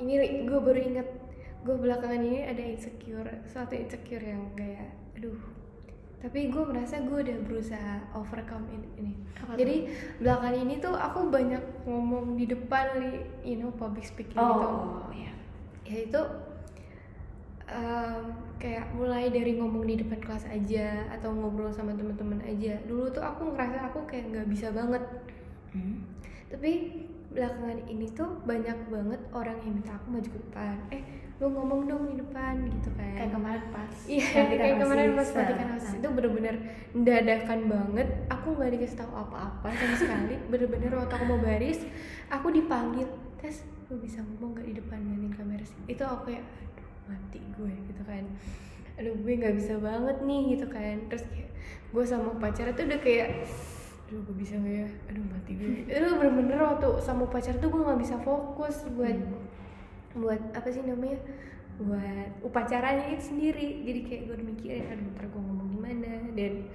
ini gue baru inget gue belakangan ini ada insecure suatu insecure yang kayak aduh. Tapi gue merasa gue udah berusaha overcome ini, ini. Apa jadi belakangan ini tuh aku banyak ngomong di depan li you know public speaking gitu. Oh ya ya itu em, kayak mulai dari ngomong di depan kelas aja atau ngobrol sama teman-teman aja. Dulu tuh aku ngerasa aku kayak nggak bisa banget. Hmm. tapi belakangan ini tuh banyak banget orang yang minta aku maju ke depan eh lu ngomong dong di depan gitu kan kayak kemarin pas Iya, kayak kemarin pas pelantikan Nah, itu bener-bener dadakan banget. Aku nggak dikasih tahu apa-apa sama sekali. Bener-bener waktu aku mau baris, aku dipanggil, tes lu bisa ngomong nggak di depan gantiin kamera sih? Itu aku kayak, aduh mati gue gitu kan. Aduh gue nggak bisa banget nih gitu kan. Terus kayak gue sama pacar tuh udah kayak aduh gue bisa nggak ya? Aduh mati gue itu bener-bener waktu sama pacar tuh gue nggak bisa fokus buat buat apa sih namanya buat upacaranya itu sendiri. Jadi kayak gue mikirin aduh ntar gue ngomong gimana dan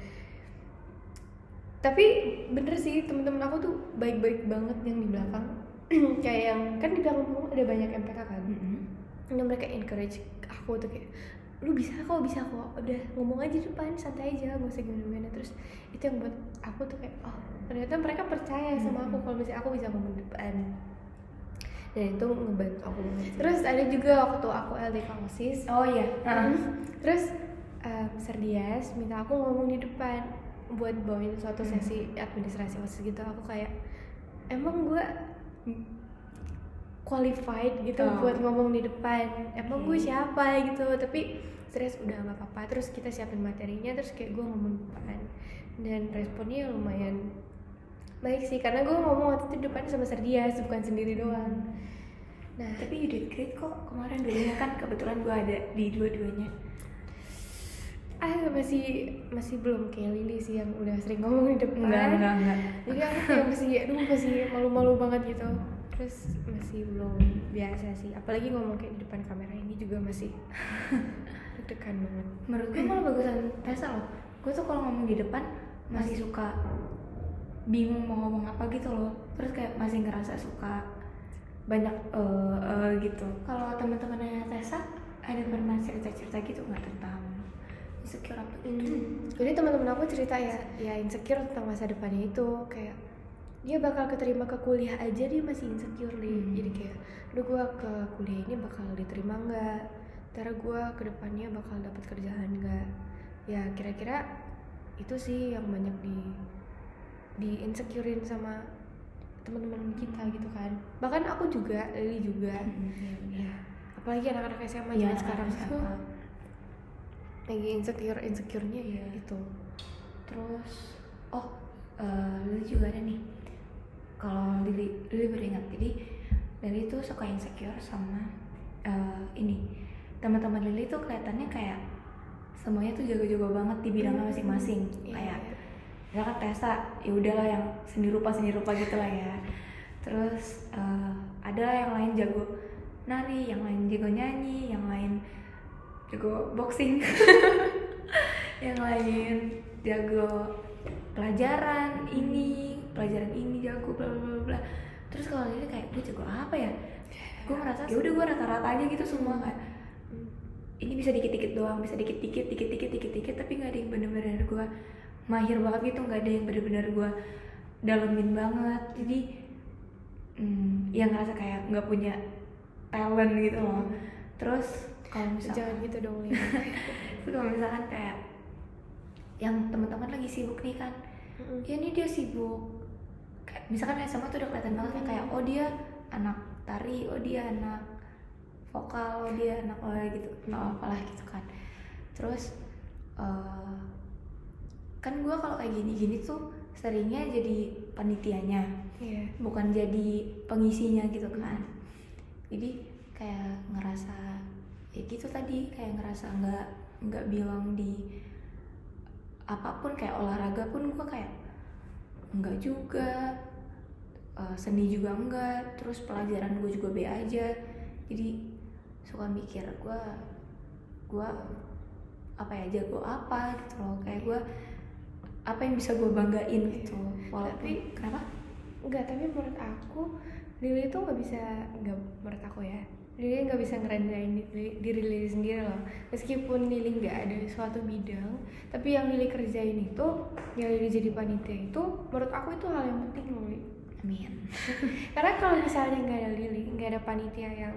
tapi bener sih temen-temen aku tuh baik-baik banget yang di belakang. Kayak yang kan di belakang ada banyak MPK kan? Mm-mm. dan mereka encourage aku tuh kayak lu bisa kok bisa kok. Udah ngomong aja di depan santai aja gak usah gimana gimana terus itu yang buat aku tuh kayak oh ternyata mereka percaya sama aku kalau misalnya aku bisa ngomong di depan. Dan itu ngebantu aku. Banget sih. terus ada juga waktu aku LDK OSIS oh iya. Nah. terus um, Serdias minta aku ngomong di depan buat bawain suatu Hmm. sesi administrasi OSIS gitu. Aku kayak emang gue qualified gitu Oh. buat ngomong di depan. Emang gue Oke. siapa gitu tapi serius udah nggak apa-apa. Terus kita siapin materinya terus kayak gue ngomong di depan. Dan responnya lumayan baik sih karena gue ngomong waktu itu di depan sama Serdias bukan sendiri doang. Nah. Tapi you did great kok. Kemarin dulunya kan kebetulan gue ada di dua-duanya. Ah masih masih belum kayak Lili sih yang udah sering ngomong di depan. Enggak. Jadi aku kayak masih aduh masih malu-malu banget gitu terus masih belum biasa sih apalagi ngomong kayak di depan kamera ini juga masih deg-degan banget. Menurut gue malah bagusan Tessa loh gue tuh kalau ngomong di depan masih suka bingung mau ngomong apa gitu loh. Terus kayak masih ngerasa suka banyak eh eh, gitu. Kalau teman-temannya Tessa ada pernah cerita-cerita gitu nggak tentang insecure apa? Gitu. jadi teman-teman aku cerita ya ya insecure tentang masa depannya itu kayak dia bakal keterima ke kuliah aja dia masih insecure nih. Hmm. jadi kayak aduh gue ke kuliah ini bakal diterima nggak? Ntar gue ke depannya bakal dapat kerjaan nggak? Ya kira-kira itu sih yang banyak di di insecurein sama teman-teman kita gitu kan. Bahkan aku juga Lili juga. Ya apalagi anak-anak SMA Iya, zaman sekarang tuh SMA. lagi insecure insecurenya ya Iya. itu terus oh eh, Lili juga ada nih kalau Lili Lili beringat jadi Lili tuh suka insecure sama eh, ini. Teman-teman Lili tuh kelihatannya kayak semuanya tuh jago-jago banget di bidangnya Hmm. masing-masing. Iya, kayak iya. misalkan Tessa ya udahlah yang seni rupa seni rupa gitu lah ya. Terus eh, ada yang lain jago nari yang lain jago nyanyi yang lain jago boxing. Yang lain jago pelajaran ini pelajaran ini jago bla bla bla terus kalau ini kayak gue jago apa ya? Gue merasa ya udah gue rata-rata aja gitu semua kayak ini bisa dikit-dikit doang bisa dikit-dikit dikit-dikit dikit-dikit tapi nggak ada yang bener-bener gue mahir banget gitu nggak ada yang bener-bener gue dalemin banget. Jadi hmm, yang ngerasa kayak nggak punya talent gitu loh. Terus kalau misalkan jangan gitu dong Terus kalau misalkan kayak yang teman-teman lagi sibuk nih kan Mm-mm. ya ini dia sibuk misalkan SMA tuh udah kelihatan banget kayak oh dia anak tari oh dia anak vokal oh dia anak apa gitu atau apalah gitu kan. Terus eh, kan gue kalau kayak gini-gini tuh seringnya jadi panitianya iya. bukan jadi pengisinya gitu kan. Jadi kayak ngerasa ya gitu tadi kayak ngerasa nggak nggak bilang di apa pun kayak olahraga pun gue kayak enggak juga Eh, seni juga enggak terus pelajaran gue juga B aja. Jadi suka mikir gue gue apa ya jago apa gitu loh. Kayak gue apa yang bisa gue banggain gitu. Walaupun Tapi- kenapa? Enggak, tapi menurut aku Lili itu nggak bisa nggak menurut aku ya Lili nggak bisa ngerendahin diri, diri Lili sendiri loh. Meskipun Lili nggak ada suatu bidang tapi yang Lili kerjain itu yang Lili jadi panitia itu menurut aku itu hal yang penting loh. Amin. Karena kalau misalnya nggak ada Lili nggak ada panitia yang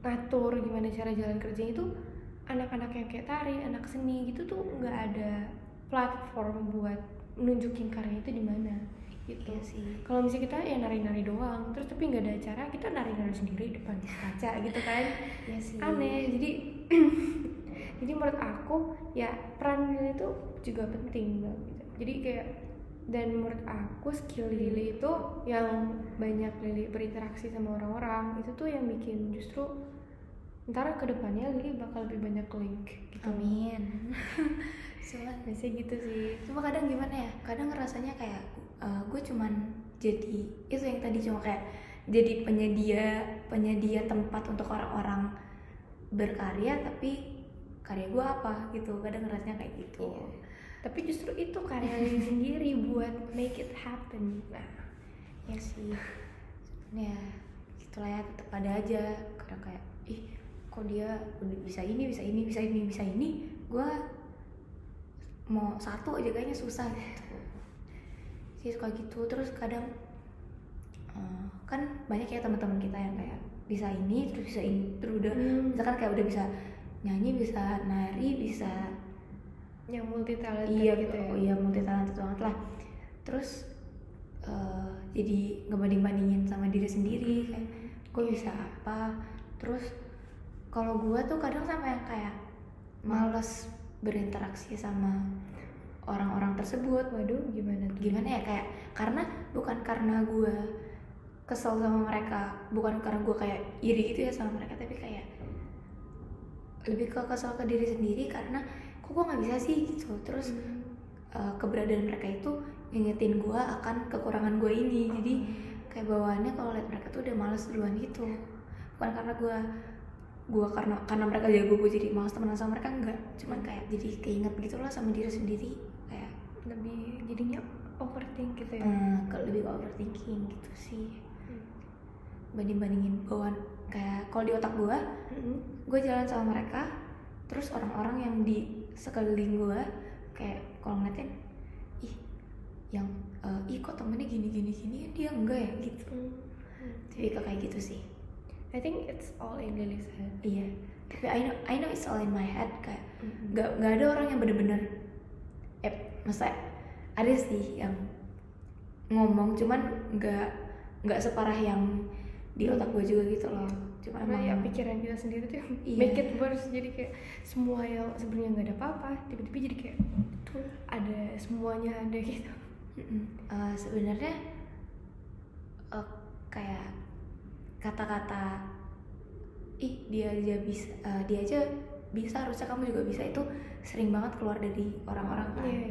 ngatur gimana cara jalan kerjanya itu anak-anak yang kayak tari anak seni gitu tuh nggak ada platform buat nunjukin karya itu di mana gitu. Iya sih. kalau misalnya kita ya nari-nari doang terus tapi nggak ada acara kita nari-nari sendiri depan kaca gitu kan. Iya sih. aneh. Jadi jadi menurut aku ya peran itu juga penting banget gitu. Jadi kayak dan menurut aku skill Lili itu yang banyak Lili berinteraksi sama orang-orang itu tuh yang bikin justru ntar ke depannya Lili bakal lebih banyak link gitu. Amin. Soalnya biasanya gitu sih. Cuma kadang gimana ya kadang ngerasanya kayak gue cuman jadi itu yang tadi cuma kayak jadi penyedia penyedia tempat untuk orang-orang berkarya tapi karya gue apa gitu. Kadang ngerasanya kayak gitu. Iya. Tapi justru itu karya sendiri buat make it happen. Nah ya sih. Ya gitulah ya tetap ada aja. Kadang kayak ih kok dia bisa ini bisa ini bisa ini bisa ini? Gue mau satu aja kayaknya susah gitu. Sih suka gitu. Terus kadang eh, kan banyak ya teman-teman kita yang kayak bisa ini terus bisa ini terus udah Hmm. misalkan kayak udah bisa nyanyi bisa nari bisa yang multi talent iya gitu ya? iya multi talented banget lah. Terus eh, jadi ngebanding bandingin sama diri sendiri kayak gue bisa apa? Terus kalau gue tuh kadang sama yang kayak males berinteraksi sama orang-orang tersebut. Waduh gimana tuh? Gimana ya kayak karena bukan karena gue kesel sama mereka bukan karena gue kayak iri gitu ya sama mereka tapi kayak lebih ke kesel ke diri sendiri karena kok gue nggak bisa sih gitu terus Hmm. uh, keberadaan mereka itu ngingetin gue akan kekurangan gue ini jadi kayak bawaannya kalau lihat mereka tuh udah males duluan gitu bukan karena gue gue karena karena mereka jago gue jadi males temenan sama mereka enggak cuman kayak jadi keinget gitu lah sama diri sendiri kayak lebih jadinya overthink gitu ya eh, ke lebih overthinking gitu sih Hmm. banding bandingin bawaan kayak kalau di otak gue Mm-mm. gue jalan sama mereka terus orang-orang yang di sekeliling gue kayak kalau ngeliatin ih yang eh, ih kok temennya gini gini gini dia enggak ya? Gitu. Hmm. jadi kayak gitu sih. I think it's all in Lily's head. Iya. Tapi I know I know it's all in my head kayak nggak nggak ada orang yang bener-bener eh masa ada sih yang ngomong cuman nggak nggak separah yang di otak gue juga gitu loh cuma karena ya pikiran kita sendiri tuh Iya. make it worse jadi kayak semua yang sebenarnya nggak ada apa-apa tiba-tiba jadi kayak tuh ada semuanya ada gitu. Eh, sebenarnya eh, kayak kata-kata ih dia aja bisa eh, dia aja bisa harusnya kamu juga bisa itu sering banget keluar dari orang-orang kan Iya.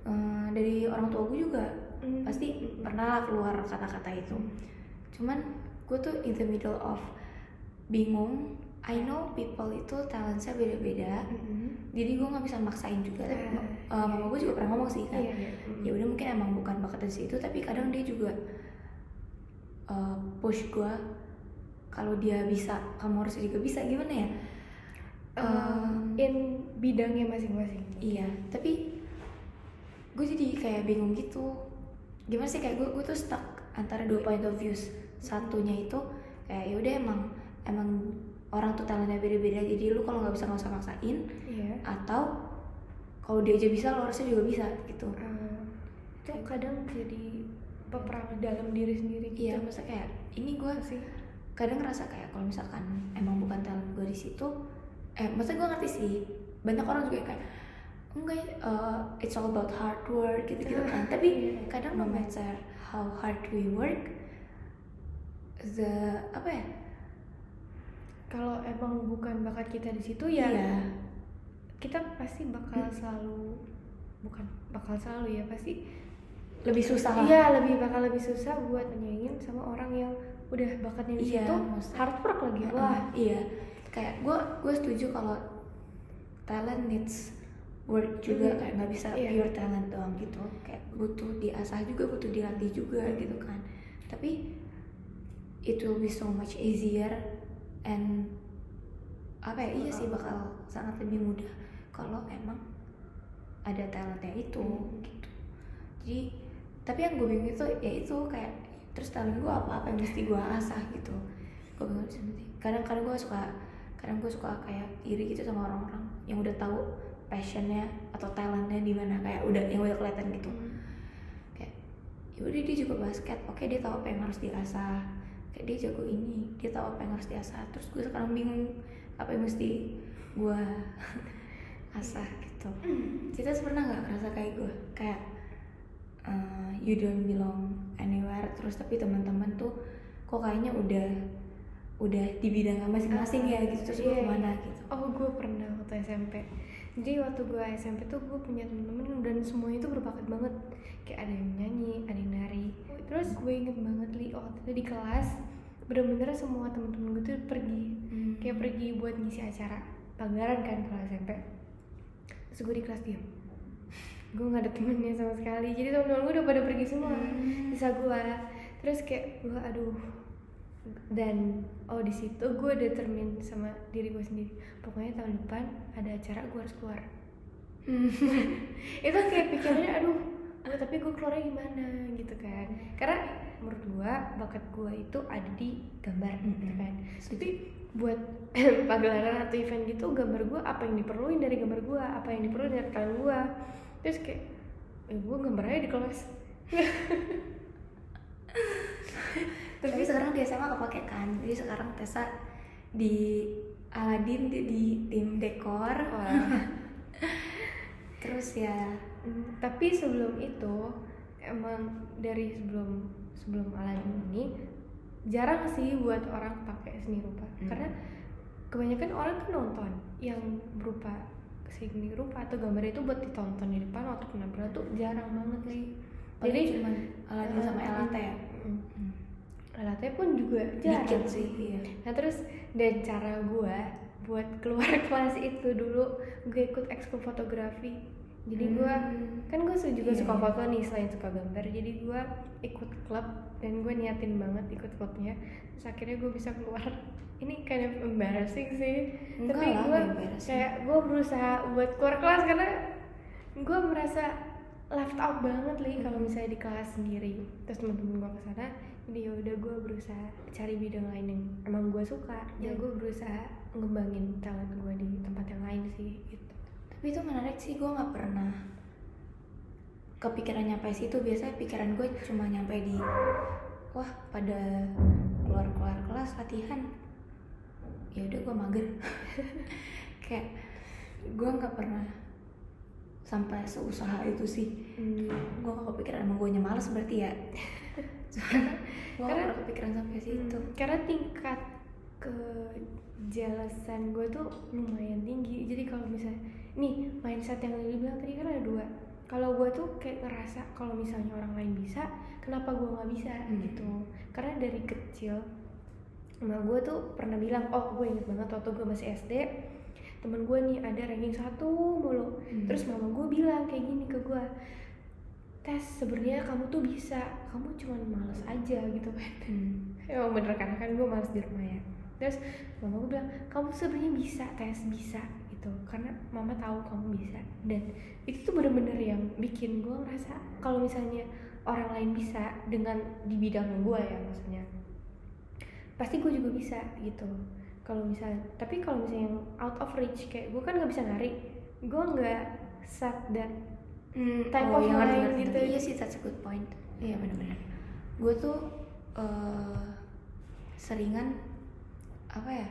Eh, dari orang tua gue juga Mm. pasti pernah lah keluar kata-kata itu cuman gue tuh in the middle of bingung. I know people itu talentnya beda-beda. Mm-mm. jadi gue nggak bisa maksain juga. Tapi Ah, eh, mama gue juga pernah ngomong sih kan. Iya, iya. Mm. ya udah mungkin emang bukan bakat dari situ tapi kadang dia juga uh, push gue kalau dia bisa kamu harus juga bisa. Gimana ya? Um, Um, in bidangnya masing-masing. Iya tapi gue jadi kayak bingung gitu. Gimana sih kayak gue gue tuh stuck antara dua point of views satunya itu kayak ya udah emang emang orang tuh talentnya beda-beda jadi lu kalau nggak bisa nggak usah maksain iya. atau kalau dia aja bisa lo harusnya juga bisa gitu. Uh, itu kadang jadi peperangan dalam diri sendiri gitu. Iya maksudnya kayak ini gue sih. kadang ngerasa kayak kalau misalkan emang bukan talent gue di situ eh maksudnya gue ngerti sih banyak orang juga kayak enggak uh, it's all about hard work gitu gitu kan. Tapi Iya. kadang no matter how hard we work the apa ya? Kalau emang bukan bakat kita di situ ya iya. kita pasti bakal selalu bukan bakal selalu ya pasti lebih susah lah. Iya lebih bakal lebih susah buat menyaingin sama orang yang udah bakatnya di Iya, situ. maksud- hard work lagi. Heeh, wah. iya. Kayak gue gue setuju kalau talent needs work juga Hmm, kayak nggak bisa iya. pure talent doang gitu. Kayak butuh diasah juga butuh dilatih juga Hmm. gitu kan. Tapi it will be so much easier and apa ya iya sih bakal sangat lebih mudah kalau emang ada talentnya itu Hmm. gitu. Jadi tapi yang gue bingung itu ya itu kayak terus talent gue apa apa yang mesti gue asah gitu. Gue bingung sih kadang-kadang gue suka kadang gue suka kayak iri gitu sama orang-orang yang udah tahu passionnya atau talentnya di mana kayak udah yang udah kelihatan gitu. Kayak yaudah dia juga basket oke dia tahu apa yang harus diasah kayak dia jago ini dia tahu apa yang harus diasah. Terus gue sekarang bingung apa yang mesti gue asah gitu. Kita pernah nggak ngerasa kayak gue kayak uh, you don't belong anywhere. Terus tapi teman-teman tuh kok kayaknya udah udah di bidangnya masing-masing ya gitu. Terus gue Iya, ke mana iya. gitu. Oh gue pernah waktu SMP Jadi waktu gue SMP tuh gue punya temen-temen dan semuanya tuh berbakat banget. Kayak ada yang nyanyi, ada yang nari. Terus gue inget banget Li waktu itu di kelas Bener-bener semua temen-temen gue tuh pergi. Hmm. Kayak pergi buat ngisi acara pagelaran kan kalau SMP Terus gue di kelas diem. Gue gak ada temennya sama sekali. Jadi temen-temen gue udah pada pergi semua Hmm. Bisa gue Terus kayak gue aduh dan oh di situ gue determin sama diri gue sendiri pokoknya tahun depan ada acara gue harus keluar Hmm. itu kayak pikirannya aduh gue tapi gue keluarnya gimana gitu kan karena menurut gue bakat gue itu ada di gambar gitu Mm-mm. kan Setuju. tapi buat pagelaran atau event gitu gambar gue apa yang diperluin dari gambar gue apa yang diperluin dari tangan gue terus kayak eh, gue gambar aja di kelas tapi sekarang di SMA kepake kan jadi sekarang Tessa di Aladin di, di tim dekor Wah. terus ya Hmm, tapi sebelum itu emang dari sebelum sebelum Aladin ini jarang sih buat orang pakai seni rupa Hmm. karena kebanyakan orang kan nonton yang berupa seni rupa atau gambar itu buat ditonton di depan waktu penampilan tuh jarang banget nih jadi jadi cuma Aladin sama LAT ya Mm, Hmm. LAT pun juga jarang dikit sih iya Nah terus dan cara gue buat keluar kelas itu dulu gue ikut ekskul fotografi. Jadi gue Hmm. kan gue juga Iya, suka iya. foto nih selain suka gambar. Jadi gue ikut klub dan gue niatin banget ikut klubnya. Terus akhirnya gue bisa keluar. Ini kind of embarrassing sih. Enggak Tapi gue kayak gue berusaha buat keluar kelas karena gue merasa left out banget nih kalau misalnya di kelas sendiri. Terus temen-temen gue ke sana jadi ya udah gue berusaha cari bidang lain yang emang gue suka. Ya Iya. gue berusaha ngembangin talent gue di tempat yang lain sih gitu. Tapi itu menarik sih gue nggak pernah kepikiran nyampe situ. Biasanya pikiran gue cuma nyampe di wah pada keluar keluar kelas latihan. Ya udah gue mager. Kayak gue nggak pernah sampai seusaha itu sih. Hmm. gue gak kepikiran emang gue males berarti ya Karena- pernah kepikiran sampai situ. Hmm, karena tingkat kejelasan gue tuh lumayan tinggi. Jadi kalau misalnya nih mindset yang Lili bilang tadi kan ada dua. Kalau gue tuh kayak ngerasa kalau misalnya orang lain bisa kenapa gue nggak bisa Hmm. gitu. Karena dari kecil emak gue tuh pernah bilang oh gue inget banget waktu gue masih SD temen gue nih ada ranking satu mulu. Hmm. terus mama gue bilang kayak gini ke gue tes sebenarnya kamu tuh bisa. Kamu cuman males aja gitu. Kan Hmm. emang bener kan? Kan gue males di rumah ya. Terus mama gue bilang kamu sebenarnya bisa tes bisa gitu. Karena mama tahu kamu bisa. Dan itu tuh bener-bener yang bikin gue ngerasa kalau misalnya orang lain bisa dengan di bidang gue ya maksudnya pasti gue juga bisa gitu. Kalau misalnya tapi kalau misalnya yang out of reach kayak gue kan nggak bisa nari gue nggak set that Hmm, Type oh, of mind ngerti, gitu. ngerti. Iya sih, that's a good point. Iya benar-benar. Gue tuh eh, seringan apa ya?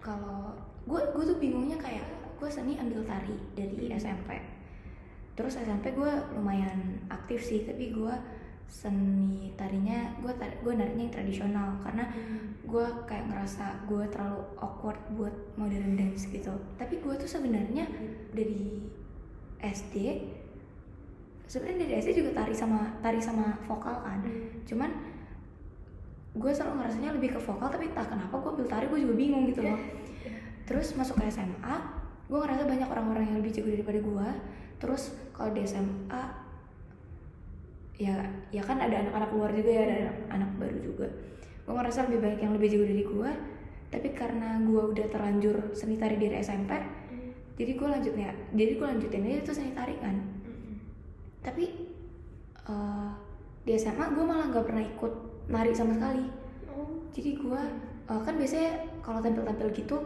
Kalau gue gue tuh bingungnya kayak gue seni ambil tari dari SMP. Terus SMP gue lumayan aktif sih, tapi gue seni tarinya gue tar gue narinya yang tradisional karena gue kayak ngerasa gue terlalu awkward buat modern dance gitu tapi gue tuh sebenarnya dari SD sebenarnya dari SD juga tari sama tari sama vokal kan. Hmm. cuman gue selalu ngerasanya lebih ke vokal tapi entah kenapa gue ambil tari gue juga bingung gitu loh. Terus masuk ke SMA gue ngerasa banyak orang-orang yang lebih jago daripada gue. Terus kalau di SMA ya ya kan ada anak-anak luar juga ya ada anak, anak baru juga. Gue merasa lebih banyak yang lebih jago dari gue tapi karena gue udah terlanjur seni tari dari SMP jadi gue lanjutnya jadi gue lanjutin aja tuh seni tari kan. Tapi eh, di SMA gue malah nggak pernah ikut nari sama sekali. Oh. Jadi gue eh, kan biasanya kalau tampil-tampil gitu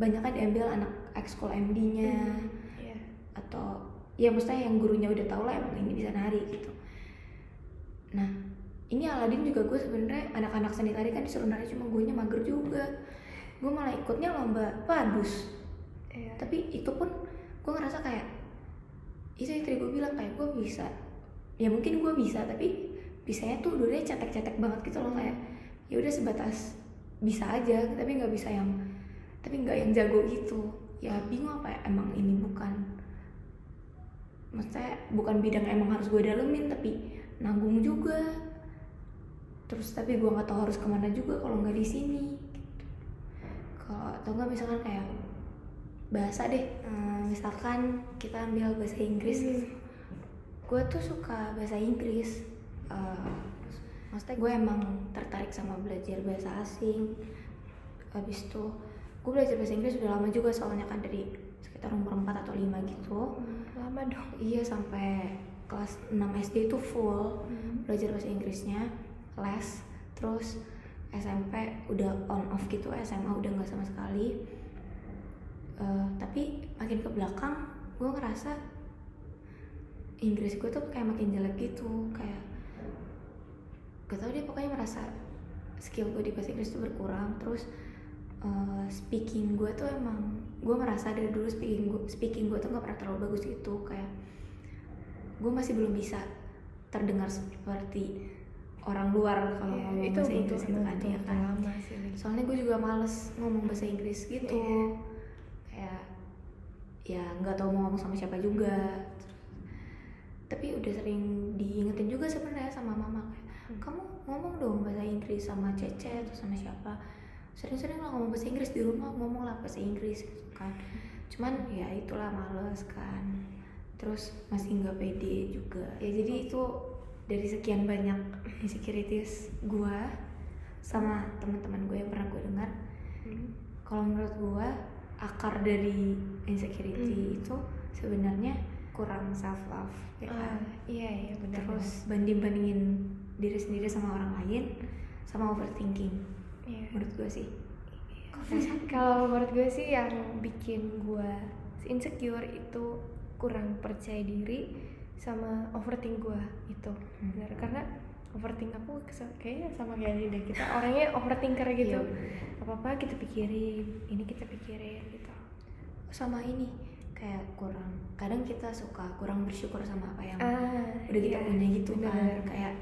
banyak kan diambil anak ekskul MD-nya iya. Atau ya maksudnya yang gurunya udah tau lah emang ini bisa nari gitu. Nah ini Aladin juga gue sebenarnya anak-anak seni tari kan disuruh nari cuma gue nya mager juga. Gue malah ikutnya lomba padus tapi itu pun gue ngerasa kayak itu yang tadi gue bilang kayak gue bisa. Ya mungkin gue bisa tapi bisanya tuh dulunya cetek-cetek banget gitu loh kayak ya udah sebatas bisa aja tapi nggak bisa yang tapi nggak yang jago gitu ya bingung apa ya, emang ini bukan maksudnya bukan bidang emang harus gue dalemin tapi nanggung juga. Terus tapi gue nggak tahu harus ke mana juga kalau nggak di sini. Gitu. kalau atau nggak misalkan kayak bahasa deh. Eh, misalkan kita ambil bahasa Inggris Hmm. gue tuh suka bahasa Inggris. Eh, maksudnya gue emang tertarik sama belajar bahasa asing. Habis itu gue belajar bahasa Inggris udah lama juga soalnya kan dari sekitar umur 4 atau 5 gitu. Hmm, lama dong. Iya sampai kelas 6 SD itu full Hmm. belajar bahasa Inggrisnya les terus SMP udah on off gitu SMA udah nggak sama sekali Eh, tapi makin ke belakang gue ngerasa Inggris gue tuh kayak makin jelek gitu kayak gak tau deh pokoknya merasa skill gue di bahasa Inggris tuh berkurang terus eh, speaking gue tuh emang gue merasa dari dulu speaking gue speaking gue tuh gak pernah terlalu bagus gitu kayak gue masih belum bisa terdengar seperti orang luar kalau Iya, ngomong itu bahasa Inggris gitu kan ya kan lama sih Li. soalnya gue juga males ngomong bahasa Inggris gitu Iya. Ya nggak tahu mau ngomong sama siapa juga. Tapi udah sering diingetin juga sebenarnya sama mama kayak Hmm. kamu ngomong dong bahasa Inggris sama Cece atau sama siapa. Sering-sering lah ngomong bahasa Inggris di rumah ngomong lah bahasa Inggris gitu kan. Cuman ya itulah males kan. Terus masih nggak pede juga. Ya jadi itu dari sekian banyak insecurities gue sama teman-teman gue yang pernah gue dengar Hmm. kalau menurut gue akar dari insecurity Hmm. itu sebenarnya kurang self love ya Ah, kan iya iya benar terus banding bandingin diri sendiri sama orang lain sama overthinking Iya. menurut gue sih Kalau menurut gue sih yang bikin gue insecure itu kurang percaya diri sama overthink gue itu Hmm. benar karena overthink aku kayaknya sama kayak Linda kita orangnya overthinker gitu. Iya, bener. apa apa kita pikirin ini kita pikirin gitu. Sama ini kayak kurang kadang kita suka kurang bersyukur sama apa yang ah udah kita iya, punya gitu kan. bener. kayak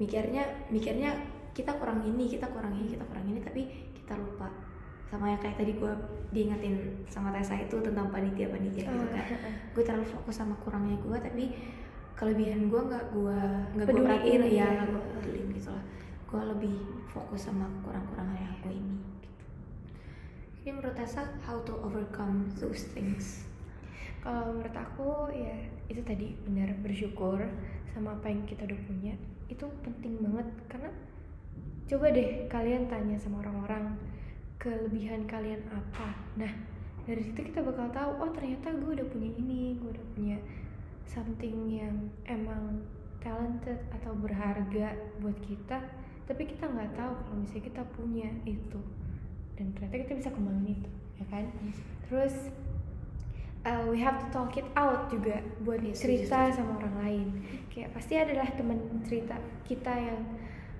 mikirnya mikirnya kita kurang ini kita kurang ini kita kurang ini tapi kita lupa. Sama yang kayak tadi gue diingetin sama Tessa itu tentang panitia panitia gitu kan. Ah, gue terlalu fokus sama kurangnya gue tapi kelebihan gue nggak gue nggak gue perhatiin ya nggak gue pedulin gitu lah gue lebih fokus sama kurang-kurangan aku ini gitu. ini menurut Tessa how to overcome those things Kalau menurut aku ya itu tadi benar bersyukur sama apa yang kita udah punya itu penting banget karena coba deh kalian tanya sama orang-orang kelebihan kalian apa. Nah dari situ kita bakal tahu oh ternyata gue udah punya ini, gue udah punya something yang emang talented atau berharga buat kita tapi kita nggak tahu kalau misalnya kita punya itu. Dan ternyata kita bisa kembangin itu ya kan? Terus uh, we have to talk it out juga buat setuju, cerita setuju. sama orang lain. Kayak pasti adalah teman cerita kita yang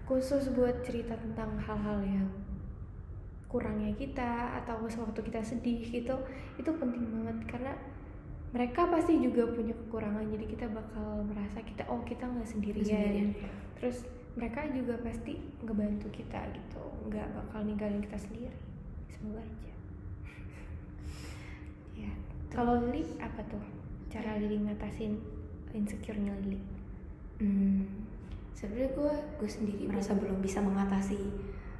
khusus buat cerita tentang hal-hal yang kurangnya kita atau sewaktu kita sedih gitu itu penting banget. Karena mereka pasti juga punya kekurangan jadi kita bakal merasa kita oh kita nggak sendirian. Sendirian. terus mereka juga pasti ngebantu kita gitu nggak bakal ninggalin kita sendiri semoga aja ya kalau Lili apa tuh cara Lili ngatasin insecure-nya Lili hmm, sebenarnya gue gue sendiri merasa belum bisa mengatasi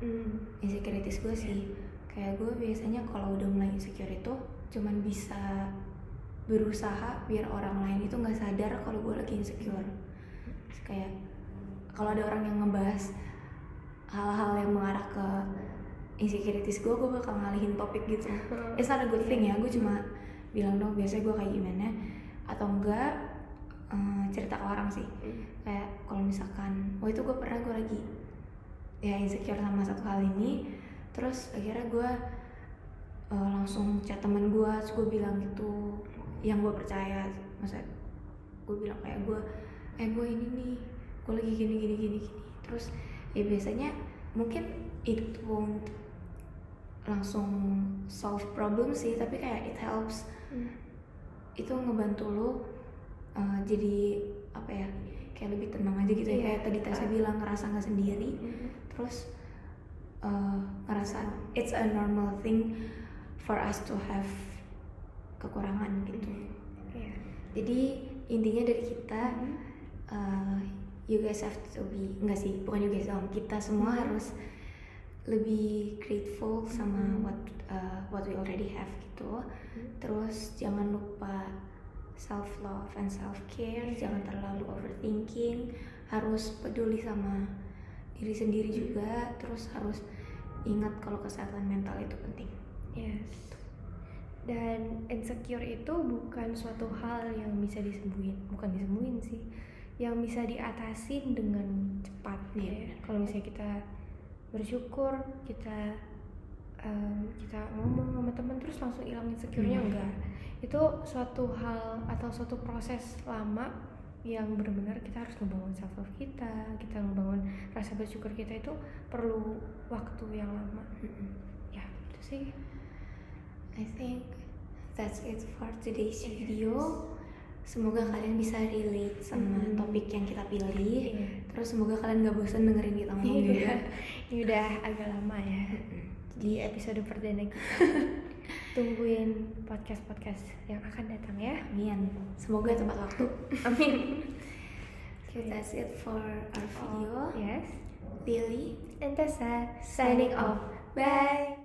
hmm. insecurities gue sih kayak gue biasanya kalau udah mulai insecure itu cuman bisa berusaha biar orang lain itu nggak sadar kalau gue lagi insecure. Terus kayak kalau ada orang yang ngebahas hal-hal yang mengarah ke insecurities gue gue bakal ngalihin topik gitu. It's not a good thing ya gue cuma bilang dong biasanya gue kayak gimana. Atau enggak eh, cerita ke orang sih. Kayak kalau misalkan oh itu gue pernah gue lagi ya insecure sama satu hal ini. Terus akhirnya gue eh, langsung chat temen gue terus gue bilang gitu yang gue percaya masa gue bilang kayak gue eh gue ini nih gue lagi gini gini gini gini terus ya biasanya mungkin it won't langsung solve problem sih tapi kayak it helps Hmm. itu ngebantu lo uh, jadi apa ya kayak lebih tenang aja gitu ya Iya. kayak tadi Tessa bilang ngerasa nggak sendiri Hmm. terus uh, ngerasa it's a normal thing for us to have kekurangan gitu Iya. jadi intinya dari kita Hmm. uh, you guys have to be enggak sih bukan you guys dong kita semua Mhm. harus lebih grateful sama Mhm. what uh, what we already have gitu Hmm. terus jangan lupa self love and self care jangan terlalu overthinking harus peduli sama diri sendiri juga terus harus ingat kalau kesehatan mental itu penting Yes. Dan insecure itu bukan suatu hal yang bisa disembuhin, bukan disembuhin sih, yang bisa diatasin dengan cepat Iya, ya. benar. Kalau misalnya kita bersyukur, kita em, kita ngomong sama teman terus langsung hilang insecure-nya Hmm. enggak. Itu suatu hal atau suatu proses lama yang benar-benar kita harus ngebangun self love kita, kita ngebangun rasa bersyukur kita itu perlu waktu yang lama. Ya, itu sih. I think that's it for today's video. Semoga kalian bisa relate sama Hmm. topik yang kita pilih. Iya. Terus semoga kalian gak bosan dengerin kita ngomong Iya, juga. ini udah agak lama ya di episode perdana kita. Tungguin podcast-podcast yang akan datang ya. Amin. Semoga tepat waktu. Amin. Okay, that's it for our video. Yes. Lily And Tessa signing off. Bye.